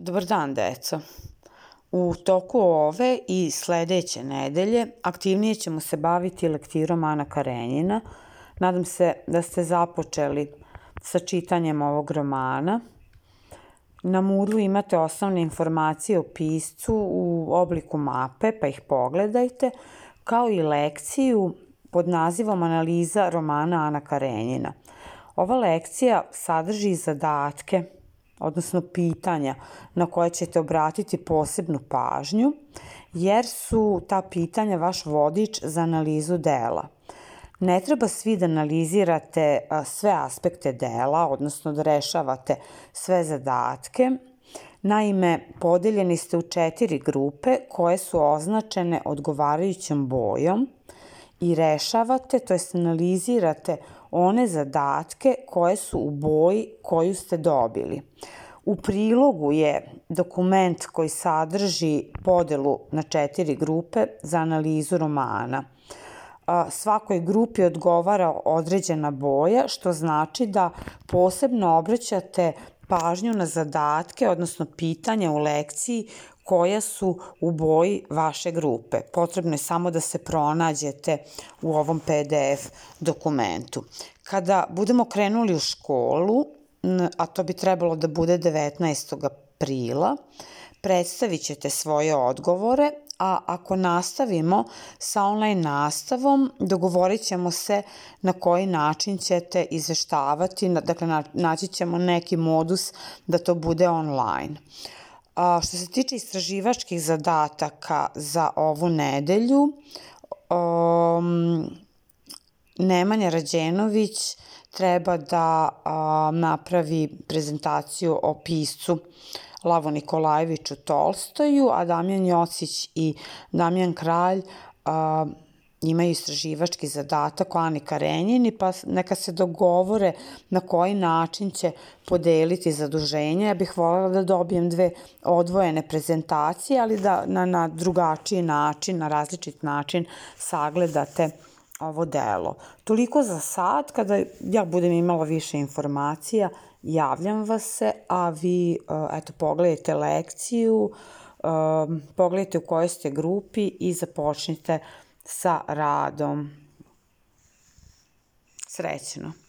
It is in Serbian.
Dobar dan, deco. U toku ove i sledeće nedelje aktivnije ćemo se baviti lektirom Ana Karenjina. Nadam se da ste započeli sa čitanjem ovog romana. Na Moodlu imate osnovne informacije o piscu u obliku mape, pa ih pogledajte, kao i lekciju pod nazivom Analiza romana Ana Karenjina. Ova lekcija sadrži zadatke – odnosno pitanja na koje ćete obratiti posebnu pažnju, jer su ta pitanja vaš vodič za analizu dela. Ne treba svi da analizirate sve aspekte dela, odnosno da rešavate sve zadatke. Naime, podeljeni ste u četiri grupe koje su označene odgovarajućom bojom i rešavate, to jest analizirate one zadatke koje su u boji koju ste dobili. U prilogu je dokument koji sadrži podelu na četiri grupe za analizu romana. Svakoj grupi odgovara određena boja, što znači da posebno obraćate pažnju na zadatke, odnosno pitanja u lekciji koja su u boji vaše grupe. Potrebno je samo da se pronađete u ovom PDF dokumentu. Kada budemo krenuli u školu, a to bi trebalo da bude 19. aprila, predstavit ćete svoje odgovore, a ako nastavimo sa online nastavom, dogovorit ćemo se na koji način ćete izveštavati, dakle naći ćemo neki modus da to bude online. A, što se tiče istraživačkih zadataka za ovu nedelju, um, Nemanja Rađenović treba da a, napravi prezentaciju o piscu Lavo Nikolajeviću Tolstoju, a Damjan Jocić i Damjan Kralj a, imaju istraživački zadatak o Ani Karenjini, pa neka se dogovore na koji način će podeliti zaduženje. Ja bih voljela da dobijem dve odvojene prezentacije, ali da na, na drugačiji način, na različit način sagledate ovo delo. Toliko za sad, kada ja budem imala više informacija, javljam vas se, a vi, e, eto, pogledajte lekciju, e, pogledajte u kojoj ste grupi i započnite sa radom. Srećno!